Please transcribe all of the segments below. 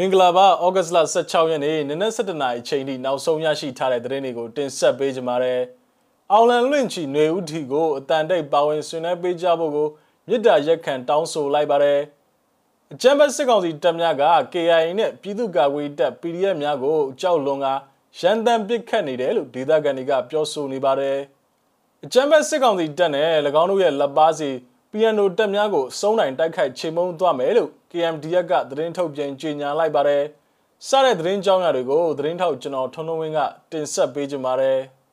မင်္ဂလာပါဩဂတ်စ်လ16ရက်နေ့နနက်7:00နာရီချိန်ထိနောက်ဆုံးရရှိထားတဲ့သတင်းတွေကိုတင်ဆက်ပေးကြပါမယ်။အောင်လန်လွင့်ချီຫນွေဦးထီကိုအတန်တိတ်ပါဝင်ဆွေးနွေးပေးကြဖို့ကိုမြစ်တာရက်ခံတောင်းဆိုလိုက်ပါတယ်။အကြမ်းဖက်စစ်ကောင်စီတပ်များက KIA နဲ့ပြည်သူ့ကာကွယ်တပ် PDF များကိုကြောက်လွန်ကရန်တမ်းပစ်ခတ်နေတယ်လို့ဒေသခံတွေကပြောဆိုနေပါတယ်။အကြမ်းဖက်စစ်ကောင်စီတပ်နဲ့၎င်းတို့ရဲ့လက်ပါစီ PNO တပ်များကိုစုံနိုင်တိုက်ခိုက်ချိန်မုံသွားမယ်လို့ KMDF ကသတင်းထုတ်ပြန်ကြေညာလိုက်ပါတယ်။စတဲ့သတင်းကြောင်းရာတွေကိုသတင်းထောက်ကျွန်တော်ထွန်းထွန်းဝင်းကတင်ဆက်ပေးကြပါမယ်။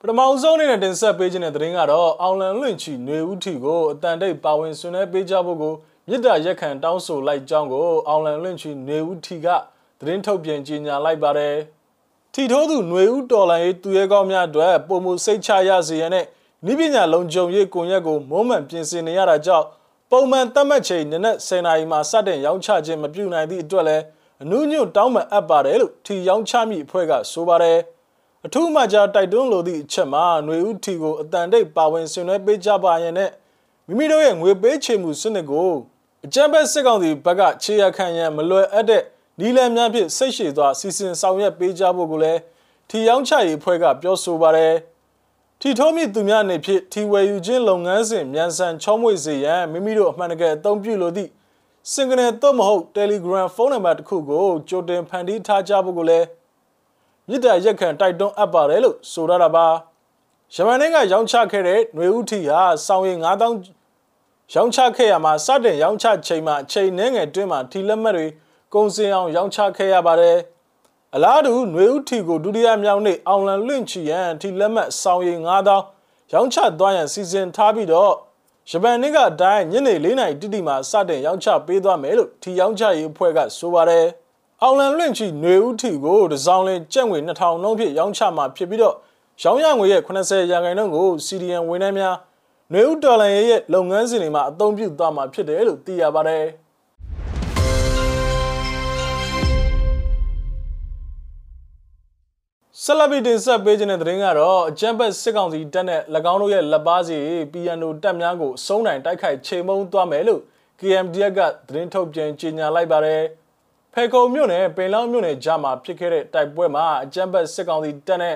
ပထမဆုံးအနေနဲ့တင်ဆက်ပေးခြင်းတဲ့သတင်းကတော့အောင်လန်လွင့်ချီຫນွေဦးထီကိုအတန်တိတ်ပါဝင်ဆွေးနွေးပေးကြဖို့ကိုမြစ်တာရက်ခံတောင်းဆိုလိုက်ကြောင်းကိုအောင်လန်လွင့်ချီຫນွေဦးထီကသတင်းထုတ်ပြန်ကြေညာလိုက်ပါတယ်။ ထီထိုးသူຫນွေဦးတော်လိုင်းရေးသူရဲကောင်းများအတွက်ပုံမှုစိတ်ချရစေရန်နဲ့နိပညာလုံခြုံရေးကွန်ရက်ကိုမုံမှန်ပြင်ဆင်နေရတာကြောင့်ပုံမှန်သတ်မှတ်ချိန်နနက်10:00နာရီမှာစတင်ရောင်းချခြင်းမပြုနိုင်သည့်အတွက်လည်းအနုညွတ်တောင်းပန်အပ်ပါတယ်လို့ထီရောင်းချမိအဖွဲ့ကဆိုပါတယ်အထူးမှကြားတိုက်တွန်းလိုသည့်အချက်မှာຫນွေဦးထီကိုအတန်တိတ်ပါဝင်ဆွေးနွေးပေးကြပါရန်နဲ့မိမိတို့ရဲ့ငွေပေးချေမှုစနစ်ကိုအကြံဘက်စစ်ကောင်စီဘက်ကခြေရခံရန်မလွယ်အပ်တဲ့ နီလန်များဖြင့်စိတ်ရှည်စွာစီစဉ်ဆောင်ရွက်ပေးကြဖို့ကိုလည်းထီယောင်းချရေးဖွဲ့ကပြောဆိုပါတယ်ထီထိုးမြစ်သူများအနေဖြင့်ထီဝယ်ယူခြင်းလုပ်ငန်းစဉ်မြန်ဆန်ချောမွေ့စေရန်မိမိတို့အမှန်တကယ်အသုံးပြုလိုသည့်စင်ကနေတော့မဟုတ် Telegram ဖုန်းနံပါတ်တစ်ခုကိုကြိုတင်ဖန်တီးထားကြဖို့ကိုလည်းမြစ်တာရက်ခံတိုက်တွန်းအပ်ပါတယ်လို့ဆိုရတာပါယမန်နေ့ကရောင်းချခဲ့တဲ့ຫນွေဦးထီဟာစောင်ရည်9000ရောင်းချခဲ့ရမှာစတင်ရောင်းချချိန်မှာချိန်နှဲငယ်တွင်းမှာထီလက်မှတ်တွေ ကုန်စင်အောင်ရောင်းချခဲ့ရပါတယ်အလားတူຫນွေဦးထီကိုဒုတိယမြောက်နေ့အောင်လန်လွင့်ချီရန်ထီလက်မှတ်ဆောင်ရည်9000ရောင်းချသွားရန်စီစဉ်ထားပြီးတော့ဂျပန်နေ့ကအတိုင်းညနေ၄နာရီတိတိမှာစတင်ရောင်းချပေးသွားမယ်လို့ထီရောင်းချရေးအဖွဲ့ကဆိုပါတယ်အောင်လန်လွင့်ချီຫນွေဦးထီကိုတစောင်းလင်းကျပ်ငွေ2000နှုန်းဖြင့်ရောင်းချမှာဖြစ်ပြီးတော့ရောင်းရငွေရဲ့80ရာခိုင်နှုန်းကို CDN ဝန်ထမ်းများຫນွေဦးဒေါ်လာရဲ့လုပ်ငန်းစဉ်တွေမှာအသုံးပြုသွားမှာဖြစ်တယ်လို့သိရပါတယ်။ ဆက်လက်ပြီးတင်ဆက်ပေးခြင်းတဲ့သတင်းကတော့အကြံဖက်စစ်ကောင်စီတပ်နဲ့၎င်းတို့ရဲ့လက်ပါစီ PNO တပ်များကိုစုံနိုင်တိုက်ခိုက်ချိန်မုံသွားမယ်လို့ KMDF ကသတင်းထုတ်ပြန်ကြေညာလိုက်ပါတယ်။ဖေကုံမြို့နယ်ပင်လောင်းမြို့နယ်ကြားမှာဖြစ်ခဲ့တဲ့တိုက်ပွဲမှာအကြံဖက်စစ်ကောင်စီတပ်နဲ့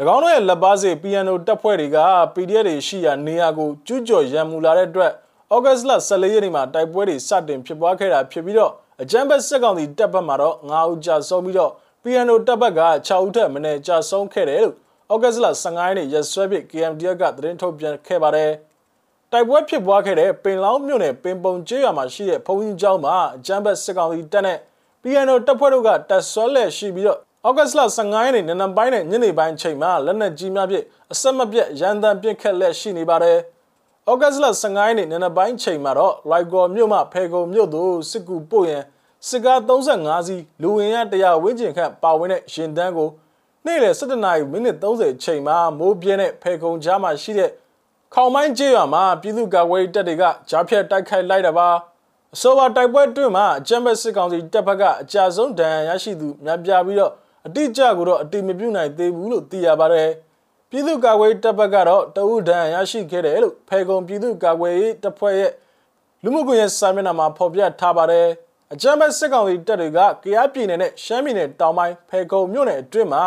၎င်းတို့ရဲ့လက်ပါစီ PNO တပ်ဖွဲ့တွေက PDF တွေရှိရာနေရာကိုကျူးကျော်ရန်မူလာတဲ့အတွက်ဩဂတ်စ်လ14ရက်နေ့မှာတိုက်ပွဲတွေစတင်ဖြစ်ပွားခဲ့တာဖြစ်ပြီးတော့အကြံဖက်စစ်ကောင်စီတပ်ဘက်မှာတော့9ဦးကြာဆုံးပြီးတော့ PNO တပ်ဘက်က6ဦးထက်မနည်းကြာဆုံးခဲ့တယ်လို့ဩဂတ်စ်လ15ရက်နေ့ရက်စွဲပြ KMDF ကသတင်းထုတ်ပြန်ခဲ့ပါတယ်။တိုက်ပွဲဖြစ်ပွားခဲ့တဲ့ပင်လောင်းမြို့နယ်ပင်ပုံကျေးရွာမှာရှိတဲ့ဘုံကြီးကျောင်းမှာအကြမ်းဖက်စစ်ကောင်စီတပ်နဲ့ PNO တပ်ဖွဲ့တို့ကတပ်ဆွဲလက်ရှိပြီးတော့ဩဂတ်စ်လ15ရက်နေ့နံနက်ပိုင်းနဲ့ညနေပိုင်းချိန်မှာလက်နက်ကြီးများဖြင့်အဆက်မပြတ်ရန်တမ်းပစ်ခတ်လက်ရှိနေပါတယ်။ဩဂတ်စ်လ15ရက်နေ့နံနက်ပိုင်းချိန်မှာတော့လိုက်ကော်မြို့မှဖေကုံမြို့သို့စစ်ကူပို့ရန် စစ်ကား35စီးလူဝင်ရ100ဝန်းကျင်ခန့်ပါဝင်တဲ့ရင်တန်းကိုနေ့လယ်17နာရီမိနစ်30ချိန်မှာမိုးပြင်းတဲ့ဖေကုံကြားမှာရှိတဲ့ခေါင်မိုင်းကျေးရွာမှာပြည်သူ့ကာကွယ်ရေးတပ်တွေကကြားဖြတ်တိုက်ခိုက်လိုက်တာပါအဆိုပါတိုက်ပွဲတွင်မှာအကြမ်းဖက်စစ်ကောင်စီတပ်ဘက်ကအကြဆုံးဒဏ်ရာရရှိသူများပြားပြီးတော့အတိအကျကိုတော့အတိမပြုနိုင်သေးဘူးလို့သိရပါတယ်ပြည်သူ့ကာကွယ်ရေးတပ်ဘက်ကတော့တအုပ်ဒဏ်ရာရရှိခဲ့တယ်လို့ဖေကုံပြည်သူ့ကာကွယ်ရေးတပ်ဖွဲ့ရဲ့လူမှုကွန်ရက်စာမျက်နှာမှာဖော်ပြထားပါတယ် အကြမ်းဖက်စစ်ကောင်စီတပ်တွေကကရားပြည်နယ်နဲ့ရှမ်းပြည်နယ်တောင်ပိုင်းဖေကုံမြို့နယ်အတွင်းမှာ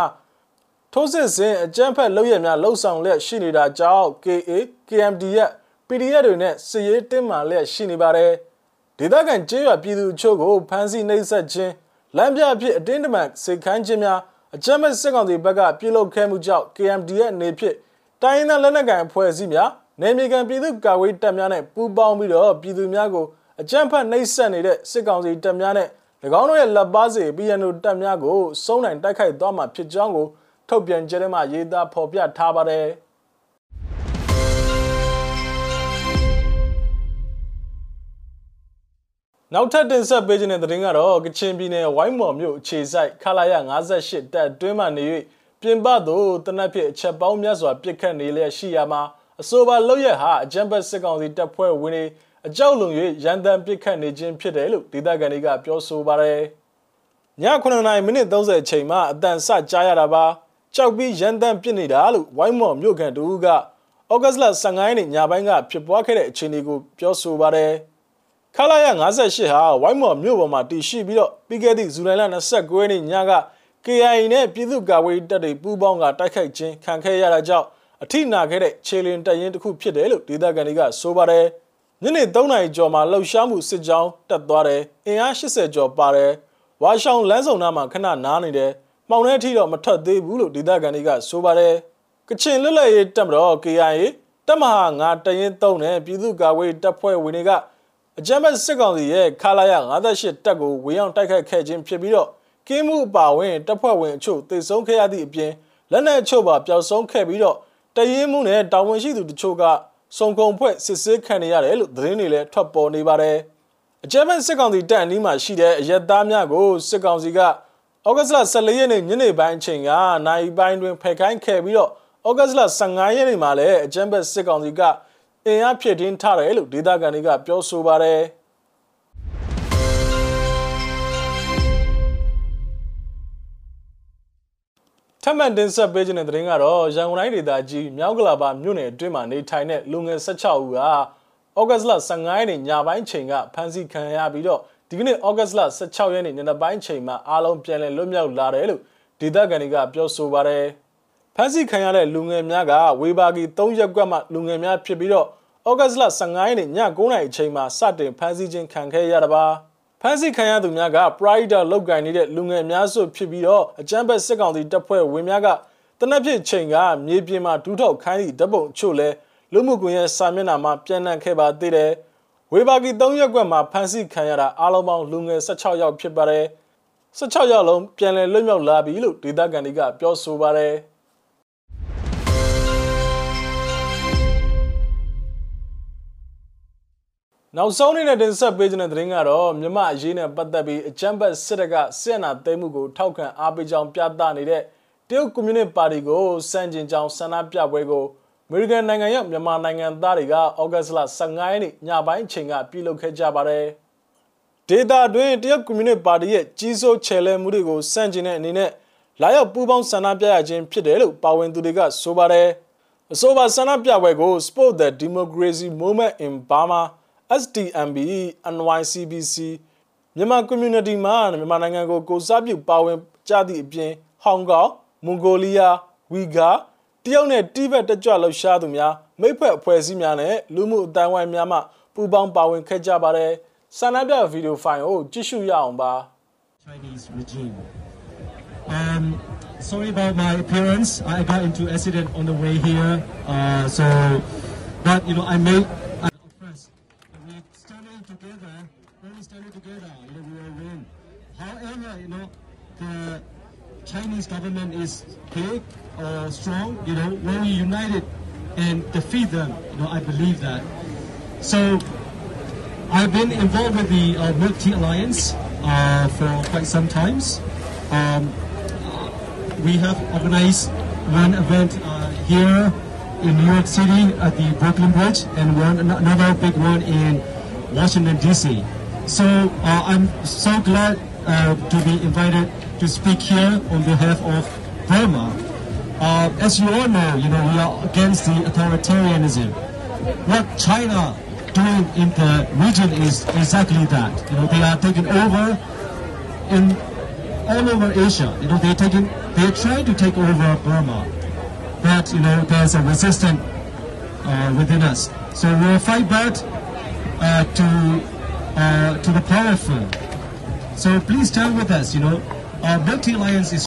ထိုးစစ်ဆင်အကြမ်းဖက်လုပ်ရများလှုပ်ဆောင်လျက်ရှိနေတာကြောင့် KA KMD ရဲ့ PDF တွေနဲ့စစ်ရေးတင်းမာလျက်ရှိနေပါတယ်ဒေသခံကျေးရွာပြည်သူအချို့ကိုဖမ်းဆီးနှိပ်စက်ခြင်းလမ်းပြအဖြစ်အတင်းတမန်စေခန်းခြင်းများအကြမ်းဖက်စစ်ကောင်စီဘက်ကပြုလုပ်ခဲ့မှုကြောင့် KMD ရဲ့အနေဖြင့်တိုင်းရင်းသားလက်နက်ကိုင်အဖွဲ့အစည်းများနယ်မြေခံပြည်သူ့ကာကွယ်တပ်များနဲ့ပူးပေါင်းပြီးတော့ပြည်သူများကို အကြမ်းဖက်နှိပ်စက်နေတဲ့စစ်ကောင်စီတပ်များနဲ့၎င်းတို့ရဲ့လက်ပါစီ PNO တပ်များကိုစုံနိုင်တိုက်ခိုက်သွားမှာဖြစ်ကြောင်းကိုထုတ်ပြန်ကြတဲ့မှာရေးသားဖော်ပြထားပါတယ်နောက်ထပ်တင်ဆက်ပေးခြင်းတဲ့သတင်းကတော့ကချင်ပြည်နယ်ဝိုင်းမော်မြို့အခြေစိုက်ခလာရ58တပ်တွင်းမှနေ၍ပြင်ပသို့တနက်ဖြစ်အချက်ပေါင်းများစွာပြစ်ခတ်နေလျက်ရှိရာမှာအဆိုပါလောက်ရဟာအကြမ်းဖက်စစ်ကောင်စီတပ်ဖွဲ့ဝင်တွေ အကြောက်လွန်၍ရန်တမ်းပစ်ခတ်နေခြင်းဖြစ်တယ်လို့ဒေသခံတွေကပြောဆိုပါတယ်။ည9နာရီမိနစ်30အချိန်မှာအတန်ဆကြားရတာပါ။ကြောက်ပြီးရန်တမ်းပစ်နေတာလို့ဝိုင်းမော်မြို့ခံတူကဩဩဂတ်စ်လ15ရက်နေ့ညပိုင်းကဖြစ်ပွားခဲ့တဲ့အခြေအနေကိုပြောဆိုပါတယ်။ခလာရ58ဟာဝိုင်းမော်မြို့ပေါ်မှာတည်ရှိပြီးတော့ပြီးခဲ့သည့်ဇူလိုင်လ29ရက်နေ့ညက KIA နဲ့ပြည်သူ့ကာကွယ်ရေးတပ်တွေပူးပေါင်းကတိုက်ခိုက်ခြင်းခံခဲ့ရတာကြောင့်အထိနာခဲ့တဲ့ခြေလင်တရင်တစ်ခုဖြစ်တယ်လို့ဒေသခံတွေကဆိုပါတယ်။ ညနေ3နာရီကျော်မှာလှုပ်ရှားမှုစစ်ကြောင်းတက်သွားတယ်။အင်အား80ကျော်ပါတယ်။ဝါရှောင်းလမ်းစုံနားမှာခဏနားနေတယ်။မှောင်တဲ့အထိတော့မထွက်သေးဘူးလို့ဒေသခံတွေကဆိုပါတယ်။ကချင်လွတ်လပ်ရေးတပ်မတော် KIA တပ်မဟာငါတရင်3နဲ့ပြည်သူ့ကာကွယ်တပ်ဖွဲ့ဝင်တွေကအကြမ်းဖက်စစ်ကောင်စီရဲ့ခလာရ58တပ်ကိုဝေရောက်တိုက်ခိုက်ခဲ့ခြင်းဖြစ်ပြီးတော့ကင်းမှုအပါဝင်တပ်ဖွဲ့ဝင်အချို့တေဆုံးခဲ့ရသည့်အပြင်လက်နက်အချို့ပါပျောက်ဆုံးခဲ့ပြီးတော့တရင်မှုနဲ့တာဝန်ရှိသူတချို့က စုံကုံဖွဲ့စစ်ဆေးခံနေရတယ်လို့သတင်းတွေလည်းထွက်ပေါ်နေပါတယ်။အကြမ်းဖက်စစ်ကောင်စီတပ်အနီးမှာရှိတဲ့အရက်သားများကိုစစ်ကောင်စီကဩဂတ်စ်လ14ရက်နေ့ညနေပိုင်းအချိန်ကနိုင်ပိုင်းတွင်ဖယ်ခိုင်းခဲ့ပြီးတော့ဩဂတ်စ်လ15ရက်နေ့မှာလည်းအကြမ်းဖက်စစ်ကောင်စီကအင်အားဖြစ်တင်းထားတယ်လို့ဒေသခံတွေကပြောဆိုပါတယ်။ ထပ်မံတင်ဆက်ပေးခြင်းတဲ့သတင်းကတော့ရန်ကုန်တိုင်းဒေသကြီးမြောက်ကလာပါမြို့နယ်အတွင်းမှာနေထိုင်တဲ့လူငယ်16ဦးကဩဂတ်စ်လ15ရက်နေ့ညပိုင်းချိန်ကဖမ်းဆီးခံရပြီးတော့ဒီကနေ့ဩဂတ်စ်လ16ရက်နေ့ညနေပိုင်းချိန်မှာအားလုံးပြန်လည်လွတ်မြောက်လာတယ်လို့ဒေသခံတွေကပြောဆိုပါတယ်။ဖမ်းဆီးခံရတဲ့လူငယ်များကဝေဘာဂီ3ရက်ကွက်မှလူငယ်များဖြစ်ပြီးတော့ဩဂတ်စ်လ15ရက်နေ့ည9:00နာရီအချိန်မှာစတင်ဖမ်းဆီးခြင်းခံခဲ့ရတာပါ။ ဖမ်းဆီးခံရသူများက Pride လောက်ကင်နေတဲ့လူငယ်များစုဖြစ်ပြီးတော့အကြမ်းဖက်စစ်ကောင်စီတပ်ဖွဲ့ဝင်များကတနက်ဖြစ်ချိန်ကမြေပြင်မှာဒူးထောက်ခိုင်းသည့်ဓပုံအချို့လဲလူမှုကွန်ရက်စာမျက်နှာမှာပြန့်နှံ့ခဲ့ပါသေးတယ်။ဝေဘာဂီ3ရက်ကွက်မှာဖမ်းဆီးခံရတာအားလုံးပေါင်းလူငယ်16ယောက်ဖြစ်ပါတယ်။16ယောက်လုံးပြန်လည်လွတ်မြောက်လာပြီလို့ဒေသခံတွေကပြောဆိုပါတယ်။ နောက်ဆုံးနေတဲ့တင်ဆက်ပေးခြင်းတဲ့သတင်းကတော့မြမအရေးနဲ့ပတ်သက်ပြီးအကြမ်းဖက်စစ်တပ်ကစစ်အာဏာသိမ်းမှုကိုထောက်ခံအားပေးကြောင်းပြသနေတဲ့တရုတ်ကွန်မြူနတီပါတီကိုစန့်ကျင်ကြောင်းဆန္ဒပြပွဲကိုအမေရိကန်နိုင်ငံရောက်မြန်မာနိုင်ငံသားတွေကဩဂတ်စ်လ15ရက်နေ့ညပိုင်းအချိန်ကပြုလုပ်ခဲ့ကြပါတယ်။ဒေတာတွင်တရုတ်ကွန်မြူနတီပါတီရဲ့ကြီးစိုးချယ်လှယ်မှုတွေကိုစန့်ကျင်တဲ့အနေနဲ့လာရောက်ပူးပေါင်းဆန္ဒပြရခြင်းဖြစ်တယ်လို့ပါဝင်သူတွေကဆိုပါတယ်။အဆိုပါဆန္ဒပြပွဲကို Support the Democracy Movement in Burma SDMB NYCBC မြန်မာ community မှာမြန်မာနိုင်ငံကိုကိုစားပြုပါဝင်ကြသည့်အပြင်ဟောင်ကောင်မွန်ဂိုလီးယားဝီဂါတရုတ်နဲ့တိဘက်တကြွလှုပ်ရှားသူများမိဖက်အဖွဲ့အစည်းများနဲ့လူမှုအတိုင်းဝိုင်းများမှပူးပေါင်းပါဝင်ခဲ့ကြပါတယ်ဆန္ဒပြဗီဒီယိုဖိုင်ကိုကြည့်ရှုရအောင်ပါ Chinese regime um sorry about my appearance I got into accident on the way here uh so but you know I made However, you know, the Chinese government is big or strong, you know, when we united and defeat them, you know, I believe that. So I've been involved with the uh, Milk Tea Alliance uh, for quite some times. Um, we have organized one event uh, here in New York City at the Brooklyn Bridge and one another big one in Washington, D.C. So uh, I'm so glad uh, to be invited to speak here on behalf of Burma. Uh, as you all know, you know, we are against the authoritarianism. What China doing in the region is exactly that. You know, they are taking over in all over Asia. You know, they're taking, they're trying to take over Burma, but you know, there's a resistance uh, within us. So we'll fight back uh, to uh, to the powerful. So please stand with us. You know, our Milk Alliance is